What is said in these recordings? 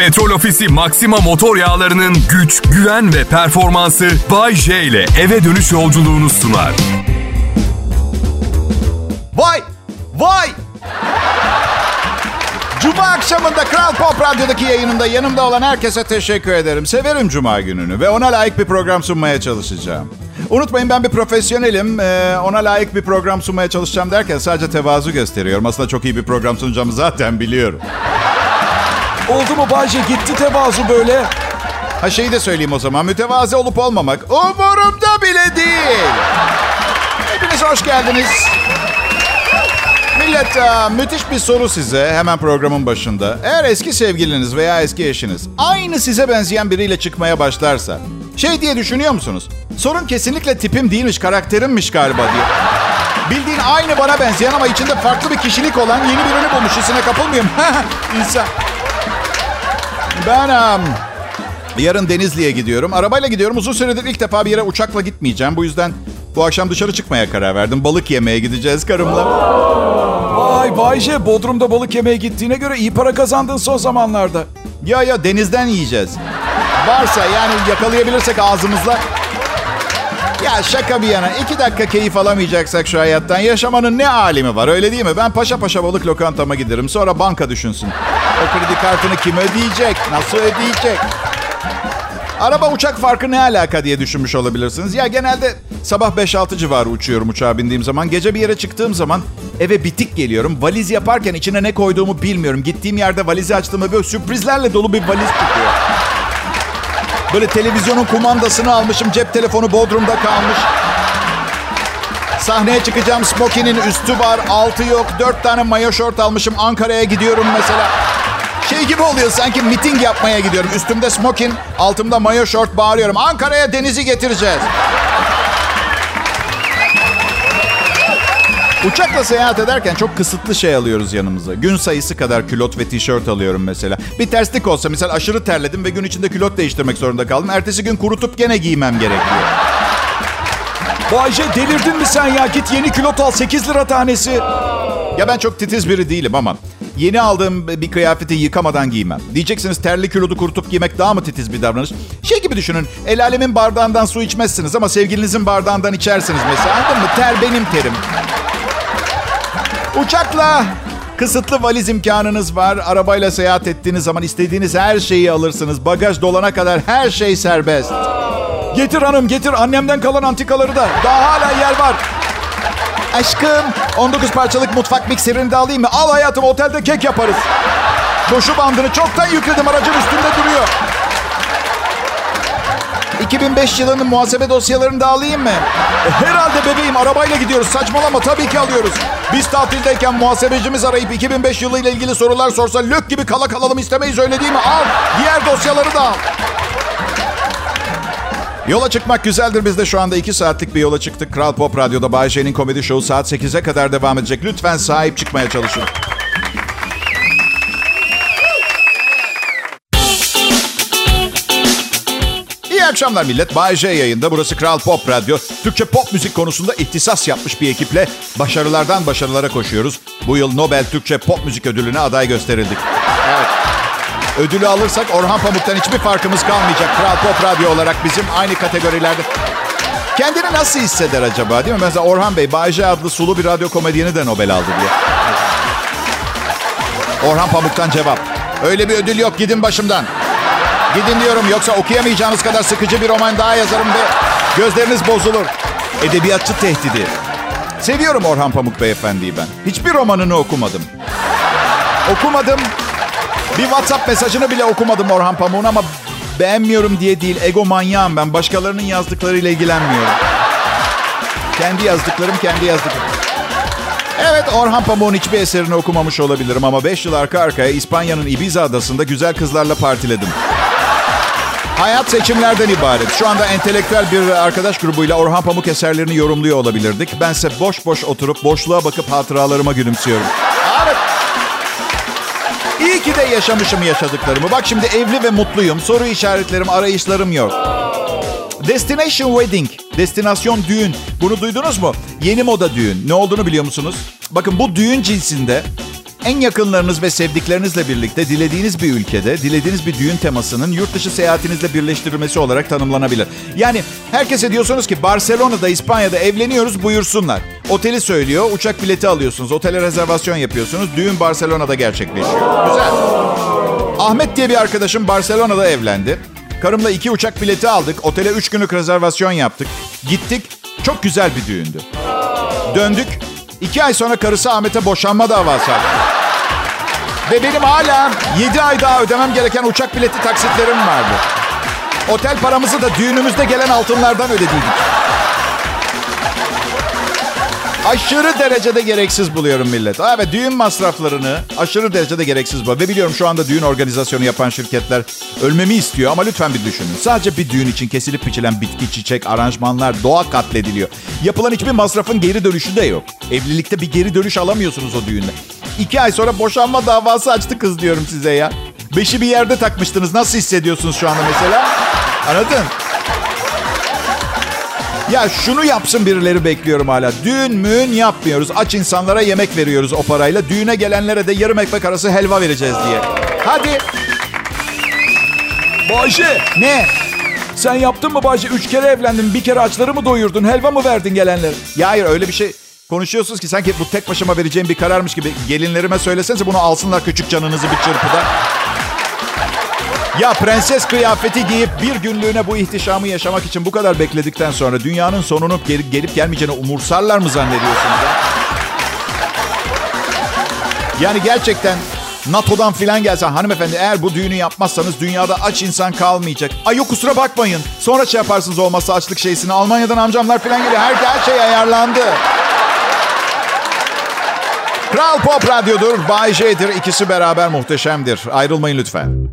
Petrol Ofisi Maxima motor yağlarının güç, güven ve performansı Bay J ile eve dönüş yolculuğunu sunar. Vay! Vay! Cuma akşamında Kral Pop Radyo'daki yayınımda yanımda olan herkese teşekkür ederim. Severim Cuma gününü ve ona layık bir program sunmaya çalışacağım. Unutmayın ben bir profesyonelim. Ee, ona layık bir program sunmaya çalışacağım derken sadece tevazu gösteriyorum. Aslında çok iyi bir program sunacağımı zaten biliyorum. Oldu mu Bayce? Gitti tevazu böyle. Ha şeyi de söyleyeyim o zaman. Mütevazi olup olmamak umurumda bile değil. Hepiniz hoş geldiniz. Millet müthiş bir soru size hemen programın başında. Eğer eski sevgiliniz veya eski eşiniz aynı size benzeyen biriyle çıkmaya başlarsa şey diye düşünüyor musunuz? Sorun kesinlikle tipim değilmiş, karakterimmiş galiba diye. Bildiğin aynı bana benzeyen ama içinde farklı bir kişilik olan yeni birini bulmuş. Hissine kapılmayayım. İnsan. Ben um, yarın Denizli'ye gidiyorum. Arabayla gidiyorum. Uzun süredir ilk defa bir yere uçakla gitmeyeceğim. Bu yüzden bu akşam dışarı çıkmaya karar verdim. Balık yemeye gideceğiz karımla. Vay Bayce Bodrum'da balık yemeye gittiğine göre iyi para kazandın son zamanlarda. Ya ya denizden yiyeceğiz. Varsa yani yakalayabilirsek ağzımızla. Ya şaka bir yana iki dakika keyif alamayacaksak şu hayattan yaşamanın ne alemi var öyle değil mi? Ben paşa paşa balık lokantama giderim sonra banka düşünsün. O kredi kartını kim ödeyecek? Nasıl ödeyecek? Araba uçak farkı ne alaka diye düşünmüş olabilirsiniz. Ya genelde sabah 5-6 civarı uçuyorum uçağa bindiğim zaman. Gece bir yere çıktığım zaman eve bitik geliyorum. Valiz yaparken içine ne koyduğumu bilmiyorum. Gittiğim yerde valizi açtığımda böyle sürprizlerle dolu bir valiz çıkıyor. Böyle televizyonun kumandasını almışım. Cep telefonu Bodrum'da kalmış. Sahneye çıkacağım. Smokinin üstü var, altı yok. Dört tane mayo şort almışım. Ankara'ya gidiyorum mesela. Şey gibi oluyor sanki miting yapmaya gidiyorum. Üstümde smokin, altımda mayo şort bağırıyorum. Ankara'ya denizi getireceğiz. Uçakla seyahat ederken çok kısıtlı şey alıyoruz yanımıza. Gün sayısı kadar külot ve tişört alıyorum mesela. Bir terslik olsa mesela aşırı terledim ve gün içinde külot değiştirmek zorunda kaldım. Ertesi gün kurutup gene giymem gerekiyor. Bayce delirdin mi sen ya? Git yeni külot al 8 lira tanesi. Ya ben çok titiz biri değilim ama yeni aldığım bir kıyafeti yıkamadan giymem. Diyeceksiniz terli kilodu kurutup giymek daha mı titiz bir davranış? Şey gibi düşünün. El alemin bardağından su içmezsiniz ama sevgilinizin bardağından içersiniz mesela. Anladın mı? Ter benim terim. Uçakla kısıtlı valiz imkanınız var. Arabayla seyahat ettiğiniz zaman istediğiniz her şeyi alırsınız. Bagaj dolana kadar her şey serbest. Getir hanım getir annemden kalan antikaları da. Daha hala yer var. Aşkım 19 parçalık mutfak mikserini de alayım mı? Al hayatım otelde kek yaparız. Koşu bandını çoktan yükledim aracın üstünde duruyor. 2005 yılının muhasebe dosyalarını da alayım mı? Herhalde bebeğim arabayla gidiyoruz. Saçmalama tabii ki alıyoruz. Biz tatildeyken muhasebecimiz arayıp 2005 yılıyla ilgili sorular sorsa lök gibi kala kalalım istemeyiz öyle değil mi? Al. Diğer dosyaları da al. Yola çıkmak güzeldir. Biz de şu anda 2 saatlik bir yola çıktık. Kral Pop Radyo'da Bay J'nin komedi şovu saat 8'e kadar devam edecek. Lütfen sahip çıkmaya çalışın. Akşamlar millet. Bay J yayında. Burası Kral Pop Radyo. Türkçe pop müzik konusunda ihtisas yapmış bir ekiple başarılardan başarılara koşuyoruz. Bu yıl Nobel Türkçe Pop Müzik Ödülü'ne aday gösterildik. Evet. Ödülü alırsak Orhan Pamuk'tan hiçbir farkımız kalmayacak. Kral Pop Radyo olarak bizim aynı kategorilerde. Kendini nasıl hisseder acaba değil mi? Mesela Orhan Bey, Bayce adlı sulu bir radyo komedyeni de Nobel aldı diye. Orhan Pamuk'tan cevap. Öyle bir ödül yok gidin başımdan. Gidin diyorum yoksa okuyamayacağınız kadar sıkıcı bir roman daha yazarım ve gözleriniz bozulur. Edebiyatçı tehdidi. Seviyorum Orhan Pamuk beyefendiyi ben. Hiçbir romanını okumadım. Okumadım. Bir WhatsApp mesajını bile okumadım Orhan Pamuk'un ama beğenmiyorum diye değil. Ego manyağım ben. Başkalarının yazdıklarıyla ilgilenmiyorum. Kendi yazdıklarım kendi yazdıklarım. Evet Orhan Pamuk'un hiçbir eserini okumamış olabilirim ama 5 yıl arka arkaya İspanya'nın Ibiza adasında güzel kızlarla partiledim. Hayat seçimlerden ibaret. Şu anda entelektüel bir arkadaş grubuyla Orhan Pamuk eserlerini yorumluyor olabilirdik. Bense boş boş oturup boşluğa bakıp hatıralarıma gülümsüyorum. Evet. İyi ki de yaşamışım yaşadıklarımı. Bak şimdi evli ve mutluyum. Soru işaretlerim, arayışlarım yok. Destination Wedding, destinasyon düğün. Bunu duydunuz mu? Yeni moda düğün. Ne olduğunu biliyor musunuz? Bakın bu düğün cinsinde En yakınlarınız ve sevdiklerinizle birlikte dilediğiniz bir ülkede, dilediğiniz bir düğün temasının yurt dışı seyahatinizle birleştirilmesi olarak tanımlanabilir. Yani herkese diyorsunuz ki Barcelona'da, İspanya'da evleniyoruz buyursunlar. Oteli söylüyor, uçak bileti alıyorsunuz, otele rezervasyon yapıyorsunuz. Düğün Barcelona'da gerçekleşiyor. Güzel. Ahmet diye bir arkadaşım Barcelona'da evlendi. Karımla iki uçak bileti aldık. Otele üç günlük rezervasyon yaptık. Gittik. Çok güzel bir düğündü. Döndük. İki ay sonra karısı Ahmet'e boşanma davası açtı. Ve benim hala yedi ay daha ödemem gereken uçak bileti taksitlerim vardı. Otel paramızı da düğünümüzde gelen altınlardan ödediydik. Aşırı derecede gereksiz buluyorum millet. Evet düğün masraflarını aşırı derecede gereksiz buluyorum. Ve biliyorum şu anda düğün organizasyonu yapan şirketler ölmemi istiyor ama lütfen bir düşünün. Sadece bir düğün için kesilip biçilen bitki, çiçek, aranjmanlar, doğa katlediliyor. Yapılan hiçbir masrafın geri dönüşü de yok. Evlilikte bir geri dönüş alamıyorsunuz o düğünde. İki ay sonra boşanma davası açtı kız diyorum size ya. Beşi bir yerde takmıştınız. Nasıl hissediyorsunuz şu anda mesela? Anladın? Ya şunu yapsın birileri bekliyorum hala. Düğün müğün yapmıyoruz. Aç insanlara yemek veriyoruz o parayla. Düğüne gelenlere de yarım ekmek arası helva vereceğiz diye. Hadi. Bayşe Ne? sen yaptın mı Bayşe? Üç kere evlendin. Bir kere açları mı doyurdun? Helva mı verdin gelenlere? Ya hayır öyle bir şey konuşuyorsunuz ki sanki bu tek başıma vereceğim bir kararmış gibi. Gelinlerime söylesenize bunu alsınlar küçük canınızı bir çırpıda. Ya prenses kıyafeti giyip bir günlüğüne bu ihtişamı yaşamak için bu kadar bekledikten sonra dünyanın sonunu gelip, gelip gelmeyeceğini umursarlar mı zannediyorsunuz? Ya? Yani gerçekten NATO'dan filan gelse hanımefendi eğer bu düğünü yapmazsanız dünyada aç insan kalmayacak. Ay yok kusura bakmayın. Sonra şey yaparsınız olmazsa açlık şeysini. Almanya'dan amcamlar filan geliyor. Her, her şey ayarlandı. Kral Pop Radyo'dur. Bay J'dir. İkisi beraber muhteşemdir. Ayrılmayın lütfen.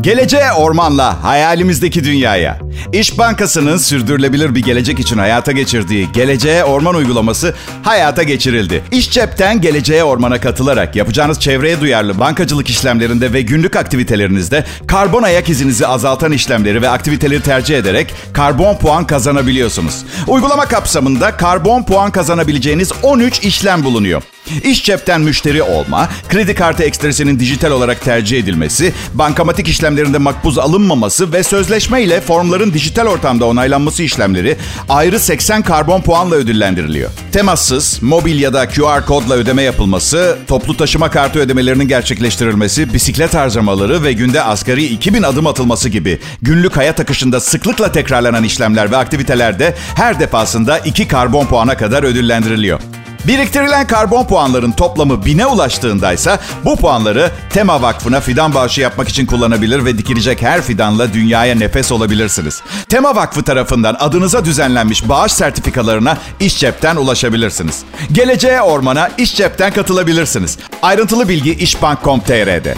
Geleceğe ormanla, hayalimizdeki dünyaya. İş Bankası'nın sürdürülebilir bir gelecek için hayata geçirdiği Geleceğe Orman uygulaması hayata geçirildi. İş cepten Geleceğe Orman'a katılarak yapacağınız çevreye duyarlı bankacılık işlemlerinde ve günlük aktivitelerinizde karbon ayak izinizi azaltan işlemleri ve aktiviteleri tercih ederek karbon puan kazanabiliyorsunuz. Uygulama kapsamında karbon puan kazanabileceğiniz 13 işlem bulunuyor. İş cepten müşteri olma, kredi kartı ekstresinin dijital olarak tercih edilmesi, bankamatik işlemlerinde makbuz alınmaması ve sözleşme ile formların dijital ortamda onaylanması işlemleri ayrı 80 karbon puanla ödüllendiriliyor. Temassız, mobil ya da QR kodla ödeme yapılması, toplu taşıma kartı ödemelerinin gerçekleştirilmesi, bisiklet harcamaları ve günde asgari 2000 adım atılması gibi günlük hayat akışında sıklıkla tekrarlanan işlemler ve aktivitelerde her defasında 2 karbon puana kadar ödüllendiriliyor. Biriktirilen karbon puanların toplamı bine ulaştığındaysa bu puanları Tema Vakfı'na fidan bağışı yapmak için kullanabilir ve dikilecek her fidanla dünyaya nefes olabilirsiniz. Tema Vakfı tarafından adınıza düzenlenmiş bağış sertifikalarına iş cepten ulaşabilirsiniz. Geleceğe ormana iş cepten katılabilirsiniz. Ayrıntılı bilgi işbank.com.tr'de.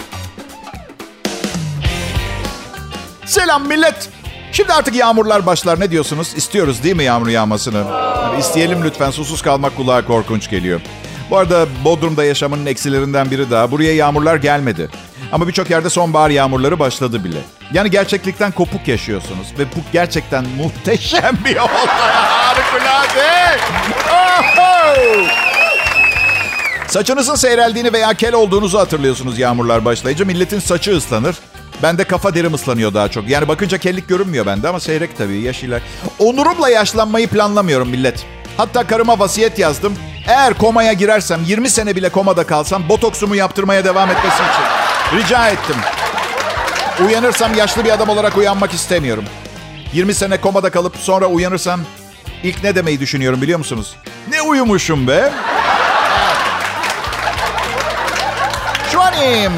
Selam millet. Şimdi artık yağmurlar başlar. Ne diyorsunuz? İstiyoruz değil mi yağmur yağmasını? Yani isteyelim lütfen. Susuz kalmak kulağa korkunç geliyor. Bu arada Bodrum'da yaşamının eksilerinden biri daha. Buraya yağmurlar gelmedi. Ama birçok yerde sonbahar yağmurları başladı bile. Yani gerçeklikten kopuk yaşıyorsunuz. Ve bu gerçekten muhteşem bir olay. Harikulade. Saçınızın seyreldiğini veya kel olduğunuzu hatırlıyorsunuz yağmurlar başlayınca. Milletin saçı ıslanır. Bende kafa derim ıslanıyor daha çok. Yani bakınca kellik görünmüyor bende ama seyrek tabii yaş iler. Onurumla yaşlanmayı planlamıyorum millet. Hatta karıma vasiyet yazdım. Eğer komaya girersem 20 sene bile komada kalsam botoksumu yaptırmaya devam etmesi için. Rica ettim. Uyanırsam yaşlı bir adam olarak uyanmak istemiyorum. 20 sene komada kalıp sonra uyanırsam ilk ne demeyi düşünüyorum biliyor musunuz? Ne uyumuşum be. Şu an iyiyim.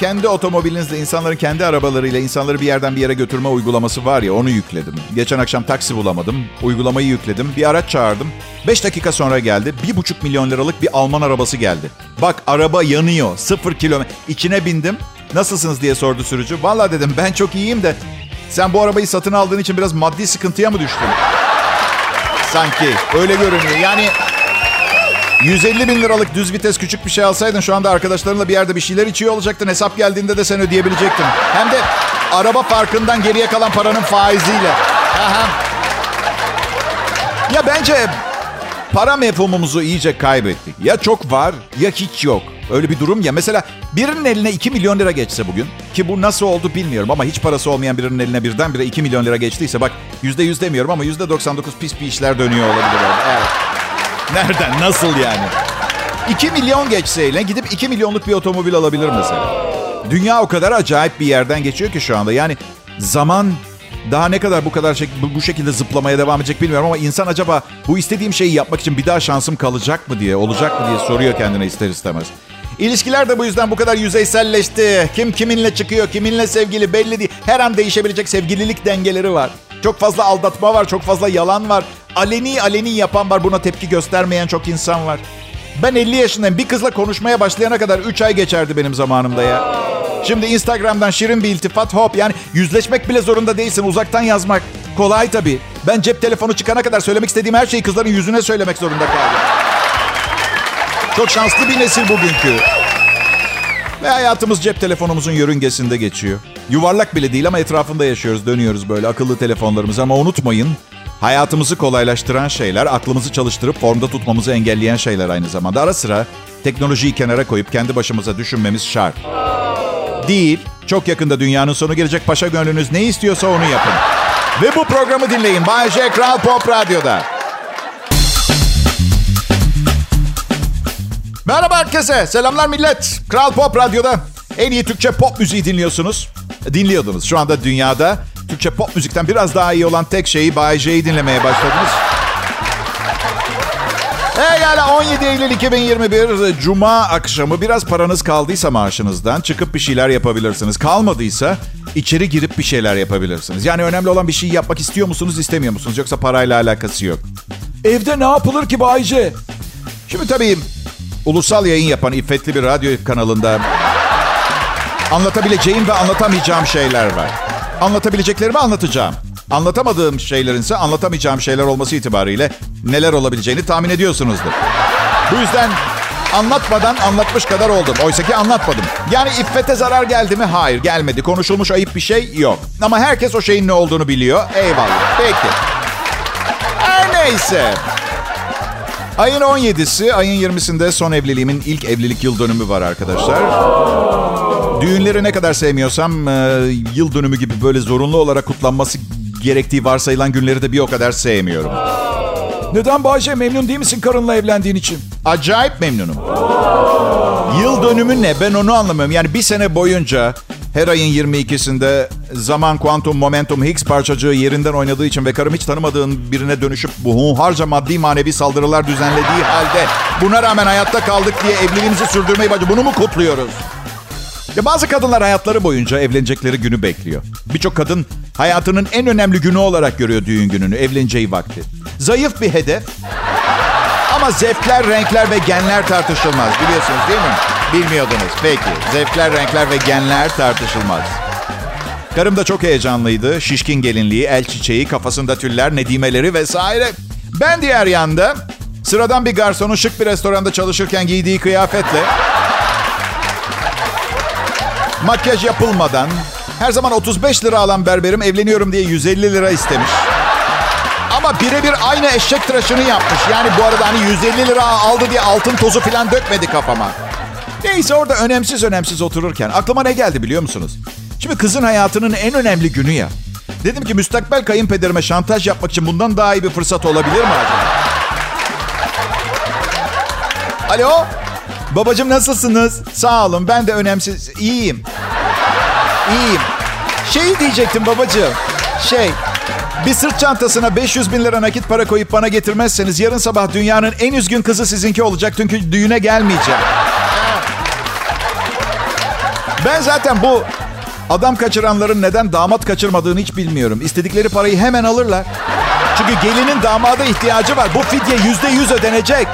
Kendi otomobilinizle, insanların kendi arabalarıyla insanları bir yerden bir yere götürme uygulaması var ya onu yükledim. Geçen akşam taksi bulamadım. Uygulamayı yükledim. Bir araç çağırdım. 5 dakika sonra geldi. 1,5 milyon liralık bir Alman arabası geldi. Bak araba yanıyor. 0 kilometre. İçine bindim. Nasılsınız diye sordu sürücü. Valla dedim ben çok iyiyim de sen bu arabayı satın aldığın için biraz maddi sıkıntıya mı düştün? Sanki öyle görünüyor. Yani 150 bin liralık düz vites küçük bir şey alsaydın şu anda arkadaşlarınla bir yerde bir şeyler içiyor olacaktın. Hesap geldiğinde de sen ödeyebilecektin. Hem de araba farkından geriye kalan paranın faiziyle. Aha. Ya bence para mefhumumuzu iyice kaybettik. Ya çok var ya hiç yok. Öyle bir durum ya. Mesela birinin eline 2 milyon lira geçse bugün ki bu nasıl oldu bilmiyorum ama hiç parası olmayan birinin eline birdenbire 2 milyon lira geçtiyse bak %100 demiyorum ama %99 pis bir işler dönüyor olabilir. Evet. Nereden? Nasıl yani? 2 milyon geçse eline gidip 2 milyonluk bir otomobil alabilir mesela. Dünya o kadar acayip bir yerden geçiyor ki şu anda. Yani zaman daha ne kadar bu kadar bu, bu şekilde zıplamaya devam edecek bilmiyorum ama insan acaba bu istediğim şeyi yapmak için bir daha şansım kalacak mı diye, olacak mı diye soruyor kendine ister istemez. İlişkiler de bu yüzden bu kadar yüzeyselleşti. Kim kiminle çıkıyor, kiminle sevgili belli değil. Her an değişebilecek sevgililik dengeleri var. Çok fazla aldatma var, çok fazla yalan var. Aleni aleni yapan var, buna tepki göstermeyen çok insan var. Ben 50 yaşındayım. Bir kızla konuşmaya başlayana kadar 3 ay geçerdi benim zamanımda ya. Şimdi Instagram'dan şirin bir iltifat hop. Yani yüzleşmek bile zorunda değilsin. Uzaktan yazmak. Kolay tabii. Ben cep telefonu çıkana kadar söylemek istediğim her şeyi kızların yüzüne söylemek zorunda kaldım. Çok şanslı bir nesil bugünkü. Ve hayatımız cep telefonumuzun yörüngesinde geçiyor. Yuvarlak bile değil ama etrafında yaşıyoruz, dönüyoruz böyle akıllı telefonlarımız. Ama unutmayın, hayatımızı kolaylaştıran şeyler, aklımızı çalıştırıp formda tutmamızı engelleyen şeyler aynı zamanda. Ara sıra teknolojiyi kenara koyup kendi başımıza düşünmemiz şart. Değil, çok yakında dünyanın sonu gelecek paşa gönlünüz ne istiyorsa onu yapın. Ve bu programı dinleyin Bay J. Kral Pop Radyo'da. Merhaba herkese. Selamlar millet. Kral Pop Radyo'da en iyi Türkçe pop müziği dinliyorsunuz. Dinliyordunuz. Şu anda dünyada Türkçe pop müzikten biraz daha iyi olan tek şeyi Bay J'yi dinlemeye başladınız. Pekala 17 Eylül 2021 Cuma akşamı biraz paranız kaldıysa maaşınızdan çıkıp bir şeyler yapabilirsiniz. Kalmadıysa içeri girip bir şeyler yapabilirsiniz. Yani önemli olan bir şey yapmak istiyor musunuz istemiyor musunuz? Yoksa parayla alakası yok. Evde ne yapılır ki Bayce? Şimdi tabii ulusal yayın yapan iffetli bir radyo kanalında anlatabileceğim ve anlatamayacağım şeyler var. Anlatabileceklerimi anlatacağım. Anlatamadığım şeylerin ise anlatamayacağım şeyler olması itibariyle neler olabileceğini tahmin ediyorsunuzdur. Bu yüzden anlatmadan anlatmış kadar oldum. Oysa ki anlatmadım. Yani iffete zarar geldi mi? Hayır gelmedi. Konuşulmuş ayıp bir şey yok. Ama herkes o şeyin ne olduğunu biliyor. Eyvallah. Peki. Her neyse. Ayın 17'si, ayın 20'sinde son evliliğimin ilk evlilik yıl dönümü var arkadaşlar. Düğünleri ne kadar sevmiyorsam e, yıl dönümü gibi böyle zorunlu olarak kutlanması gerektiği varsayılan günleri de bir o kadar sevmiyorum. Neden Bayce memnun değil misin karınla evlendiğin için? Acayip memnunum. Yıl dönümü ne ben onu anlamıyorum. Yani bir sene boyunca her ayın 22'sinde zaman, kuantum, momentum, Higgs parçacığı yerinden oynadığı için ve karım hiç tanımadığın birine dönüşüp bu maddi manevi saldırılar düzenlediği halde buna rağmen hayatta kaldık diye evliliğimizi sürdürmeyi bacı bunu mu kutluyoruz? Ya bazı kadınlar hayatları boyunca evlenecekleri günü bekliyor. Birçok kadın hayatının en önemli günü olarak görüyor düğün gününü, evleneceği vakti. Zayıf bir hedef ama zevkler, renkler ve genler tartışılmaz. Biliyorsunuz değil mi? Bilmiyordunuz. Peki. Zevkler, renkler ve genler tartışılmaz. Karım da çok heyecanlıydı. Şişkin gelinliği, el çiçeği, kafasında tüller, nedimeleri vesaire. Ben diğer yanda sıradan bir garsonun şık bir restoranda çalışırken giydiği kıyafetle makyaj yapılmadan her zaman 35 lira alan berberim evleniyorum diye 150 lira istemiş. Birebir aynı eşek tıraşını yapmış. Yani bu arada hani 150 lira aldı diye altın tozu falan dökmedi kafama. Neyse orada önemsiz önemsiz otururken aklıma ne geldi biliyor musunuz? Şimdi kızın hayatının en önemli günü ya. Dedim ki müstakbel kayınpederime şantaj yapmak için bundan daha iyi bir fırsat olabilir mi acaba? Alo? Babacım nasılsınız? Sağ olun ben de önemsiz. İyiyim. İyiyim. Şey diyecektim babacığım. Şey, bir sırt çantasına 500 bin lira nakit para koyup bana getirmezseniz yarın sabah dünyanın en üzgün kızı sizinki olacak. Çünkü düğüne gelmeyeceğim. Ben zaten bu adam kaçıranların neden damat kaçırmadığını hiç bilmiyorum. İstedikleri parayı hemen alırlar. Çünkü gelinin damada ihtiyacı var. Bu fidye yüzde yüz ödenecek.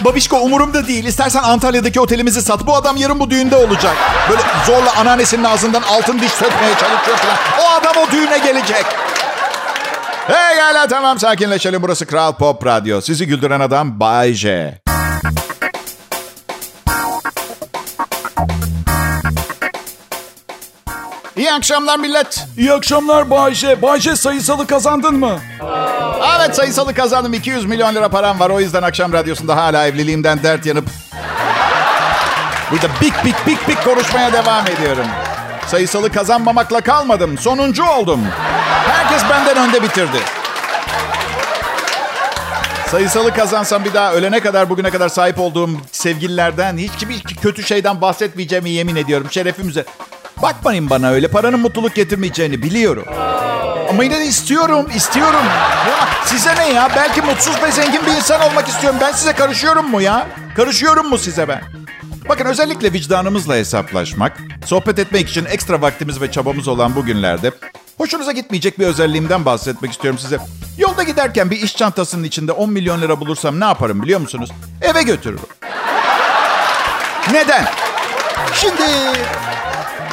Babişko umurumda değil. İstersen Antalya'daki otelimizi sat. Bu adam yarın bu düğünde olacak. Böyle zorla anneannesinin ağzından altın diş sökmeye çalışıyor falan. O adam o düğüne gelecek. Hey gel tamam sakinleşelim. Burası Kral Pop Radyo. Sizi güldüren adam Bay J. İyi akşamlar millet. İyi akşamlar Bayce. Bayce sayısalı kazandın mı? Evet sayısalı kazandım. 200 milyon lira param var. O yüzden akşam radyosunda hala evliliğimden dert yanıp... Burada bik bik bik bik konuşmaya devam ediyorum. Sayısalı kazanmamakla kalmadım. Sonuncu oldum. Herkes benden önde bitirdi. Sayısalı kazansam bir daha ölene kadar bugüne kadar sahip olduğum sevgililerden hiçbir kötü şeyden bahsetmeyeceğimi yemin ediyorum şerefimize. Bakmayın bana öyle paranın mutluluk getirmeyeceğini biliyorum. Ama yine de istiyorum, istiyorum. Ya size ne ya? Belki mutsuz ve zengin bir insan olmak istiyorum. Ben size karışıyorum mu ya? Karışıyorum mu size ben? Bakın özellikle vicdanımızla hesaplaşmak, sohbet etmek için ekstra vaktimiz ve çabamız olan bu günlerde hoşunuza gitmeyecek bir özelliğimden bahsetmek istiyorum size. Yolda giderken bir iş çantasının içinde 10 milyon lira bulursam ne yaparım biliyor musunuz? Eve götürürüm. Neden? Şimdi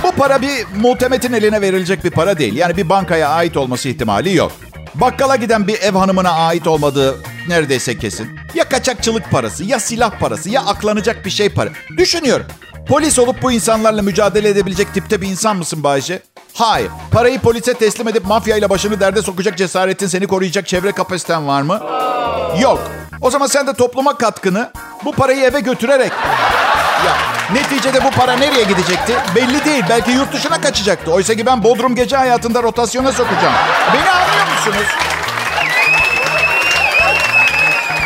bu para bir muhtemetin eline verilecek bir para değil. Yani bir bankaya ait olması ihtimali yok. Bakkala giden bir ev hanımına ait olmadığı neredeyse kesin. Ya kaçakçılık parası, ya silah parası, ya aklanacak bir şey para. Düşünüyorum. Polis olup bu insanlarla mücadele edebilecek tipte bir insan mısın Bayce? Hayır. Parayı polise teslim edip mafyayla başını derde sokacak cesaretin, seni koruyacak çevre kapasiten var mı? Yok. O zaman sen de topluma katkını bu parayı eve götürerek ya neticede bu para nereye gidecekti? Belli değil. Belki yurt dışına kaçacaktı. Oysa ki ben Bodrum gece hayatında rotasyona sokacağım. Beni anlıyor musunuz?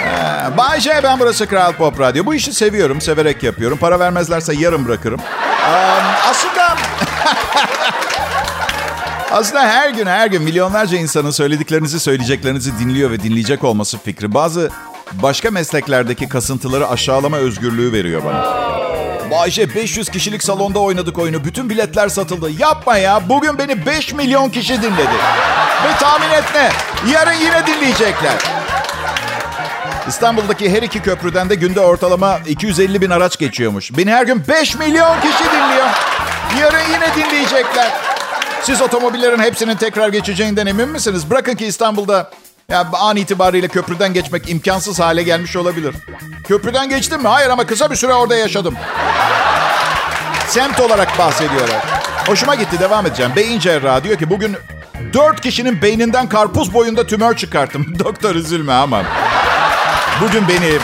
Ee, Bay J, ben burası Kral Pop Radyo. Bu işi seviyorum, severek yapıyorum. Para vermezlerse yarım bırakırım. Ee, aslında... Aslında her gün her gün milyonlarca insanın söylediklerinizi söyleyeceklerinizi dinliyor ve dinleyecek olması fikri bazı başka mesleklerdeki kasıntıları aşağılama özgürlüğü veriyor bana. Bayşe 500 kişilik salonda oynadık oyunu. Bütün biletler satıldı. Yapma ya. Bugün beni 5 milyon kişi dinledi. Ve tahmin et ne? Yarın yine dinleyecekler. İstanbul'daki her iki köprüden de günde ortalama 250 bin araç geçiyormuş. Beni her gün 5 milyon kişi dinliyor. Yarın yine dinleyecekler. Siz otomobillerin hepsinin tekrar geçeceğinden emin misiniz? Bırakın ki İstanbul'da ya an itibariyle köprüden geçmek imkansız hale gelmiş olabilir. Köprüden geçtim mi? Hayır ama kısa bir süre orada yaşadım. Semt olarak bahsediyorlar. Hoşuma gitti devam edeceğim. Beyin cerrahı diyor ki bugün dört kişinin beyninden karpuz boyunda tümör çıkarttım. Doktor üzülme ama. Bugün beni...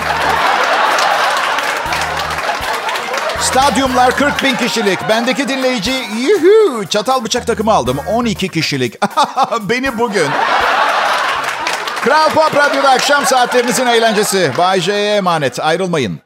Stadyumlar 40 bin kişilik. Bendeki dinleyici yuhu, çatal bıçak takımı aldım. 12 kişilik. beni bugün Kral Pop Radyo'da akşam saatlerinizin eğlencesi. Bay J'ye emanet. Ayrılmayın.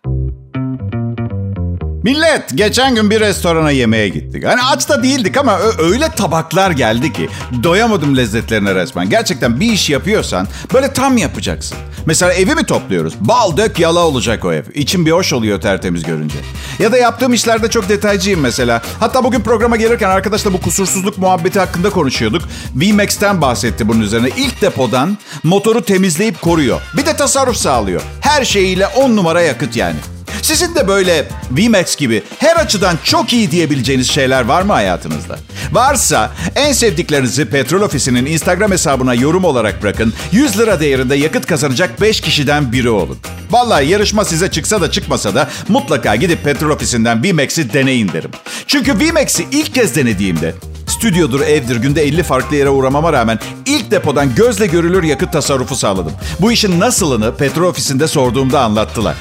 Millet, geçen gün bir restorana yemeğe gittik. Hani aç da değildik ama öyle tabaklar geldi ki doyamadım lezzetlerine resmen. Gerçekten bir iş yapıyorsan böyle tam yapacaksın. Mesela evi mi topluyoruz? Bal dök yala olacak o ev. İçim bir hoş oluyor tertemiz görünce. Ya da yaptığım işlerde çok detaycıyım mesela. Hatta bugün programa gelirken arkadaşla bu kusursuzluk muhabbeti hakkında konuşuyorduk. VMAX'ten bahsetti bunun üzerine. İlk depodan motoru temizleyip koruyor. Bir de tasarruf sağlıyor. Her şeyiyle on numara yakıt yani. Sizin de böyle VMAX gibi her açıdan çok iyi diyebileceğiniz şeyler var mı hayatınızda? Varsa en sevdiklerinizi Petrol Ofisi'nin Instagram hesabına yorum olarak bırakın. 100 lira değerinde yakıt kazanacak 5 kişiden biri olun. Vallahi yarışma size çıksa da çıkmasa da mutlaka gidip Petrol Ofisi'nden VMAX'i deneyin derim. Çünkü VMAX'i ilk kez denediğimde stüdyodur, evdir, günde 50 farklı yere uğramama rağmen ilk depodan gözle görülür yakıt tasarrufu sağladım. Bu işin nasılını petrol ofisinde sorduğumda anlattılar.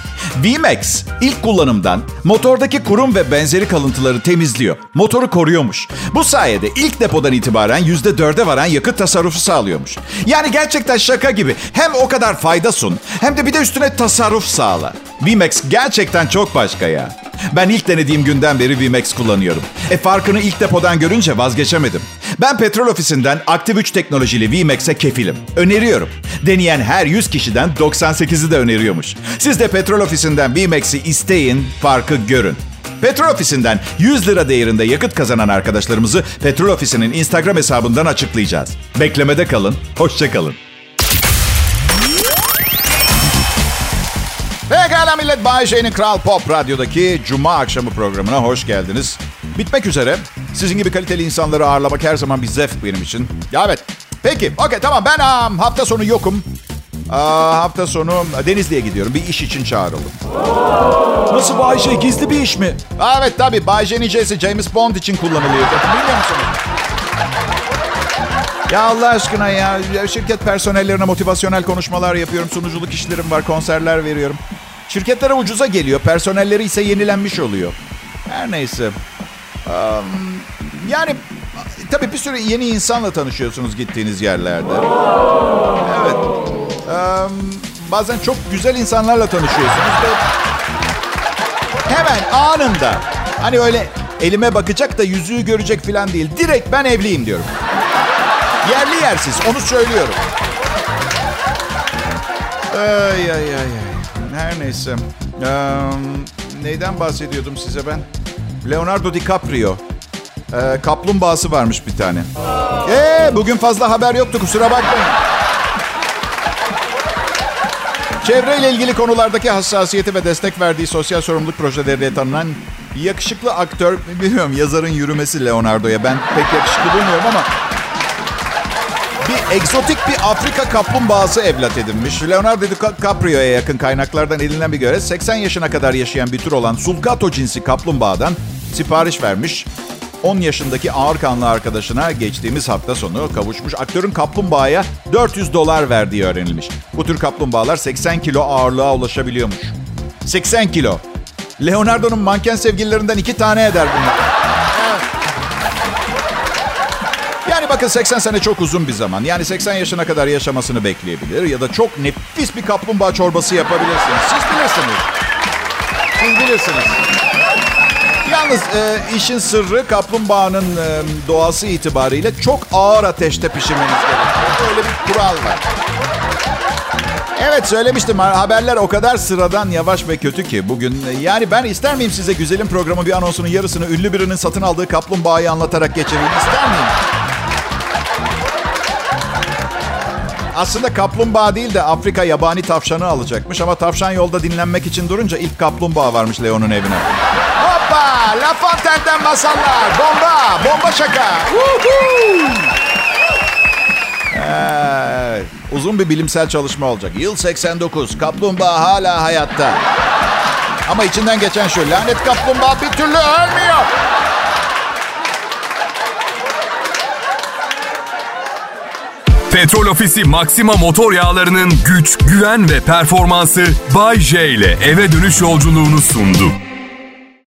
VMAX ilk kullanımdan motordaki kurum ve benzeri kalıntıları temizliyor. Motoru koruyormuş. Bu sayede ilk depodan itibaren %4'e varan yakıt tasarrufu sağlıyormuş. Yani gerçekten şaka gibi. Hem o kadar fayda sun hem de bir de üstüne tasarruf sağla. VMAX gerçekten çok başka ya. Ben ilk denediğim günden beri VMAX kullanıyorum. E farkını ilk depodan görünce vazgeçemedim. Ben petrol ofisinden aktif 3 teknolojili VMAX'e kefilim. Öneriyorum. Deneyen her 100 kişiden 98'i de öneriyormuş. Siz de petrol ofisinden VMAX'i isteyin, farkı görün. Petrol ofisinden 100 lira değerinde yakıt kazanan arkadaşlarımızı Petrol ofisinin Instagram hesabından açıklayacağız. Beklemede kalın, hoşçakalın. Pekala millet, Bay J'nin Kral Pop Radyo'daki Cuma akşamı programına hoş geldiniz. Bitmek üzere. Sizin gibi kaliteli insanları ağırlamak her zaman bir zevk benim için. Ya evet. Peki, okey tamam ben um, hafta sonu yokum. Aa, hafta sonu Denizli'ye gidiyorum. Bir iş için çağrıldım. Nasıl Bay J? Gizli bir iş mi? Aa, evet tabii. Bay J'nin J'si James Bond için kullanılıyor. Bilmiyor musunuz? Ya Allah aşkına ya. Şirket personellerine motivasyonel konuşmalar yapıyorum. Sunuculuk işlerim var. Konserler veriyorum. Şirketlere ucuza geliyor. Personelleri ise yenilenmiş oluyor. Her neyse. Yani tabii bir sürü yeni insanla tanışıyorsunuz gittiğiniz yerlerde. Evet. Bazen çok güzel insanlarla tanışıyorsunuz ve hemen anında hani öyle elime bakacak da yüzüğü görecek falan değil. Direkt ben evliyim diyorum. Yerli yersiz onu söylüyorum. Ay ay ay. Her neyse. Um, neyden bahsediyordum size ben? Leonardo DiCaprio. Ee, kaplumbağası varmış bir tane. Ee, bugün fazla haber yoktu kusura bakmayın. Çevreyle ilgili konulardaki hassasiyeti ve destek verdiği sosyal sorumluluk projeleriyle tanınan yakışıklı aktör, bilmiyorum yazarın yürümesi Leonardo'ya. Ben pek yakışıklı bulmuyorum ama bir egzotik bir Afrika kaplumbağası evlat edinmiş. Leonardo DiCaprio'ya yakın kaynaklardan edinilen bir göre 80 yaşına kadar yaşayan bir tür olan sulcato cinsi kaplumbağadan sipariş vermiş. 10 yaşındaki ağır kanlı arkadaşına geçtiğimiz hafta sonu kavuşmuş. Aktörün kaplumbağaya 400 dolar verdiği öğrenilmiş. Bu tür kaplumbağalar 80 kilo ağırlığa ulaşabiliyormuş. 80 kilo. Leonardo'nun manken sevgililerinden iki tane eder bunlar. Yani bakın 80 sene çok uzun bir zaman. Yani 80 yaşına kadar yaşamasını bekleyebilir ya da çok nefis bir kaplumbağa çorbası yapabilirsiniz. Siz bilirsiniz. Siz bilirsiniz. Yalnız e, işin sırrı kaplumbağanın e, doğası itibariyle çok ağır ateşte pişirmeniz gerekiyor. Öyle bir kural var. Evet söylemiştim haberler o kadar sıradan yavaş ve kötü ki bugün. Yani ben ister miyim size güzelim programı bir anonsunun yarısını ünlü birinin satın aldığı kaplumbağayı anlatarak geçireyim ister miyim? Aslında kaplumbağa değil de Afrika yabani tavşanı alacakmış ama tavşan yolda dinlenmek için durunca ilk kaplumbağa varmış Leon'un evine. La Fontaine'den masallar. Bomba! Bomba şaka. Evet. Uzun bir bilimsel çalışma olacak. Yıl 89. Kaplumbağa hala hayatta. Ama içinden geçen şu. Lanet kaplumbağa bir türlü ölmüyor. Petrol Ofisi Maxima motor yağlarının güç, güven ve performansı Bay J ile eve dönüş yolculuğunu sundu.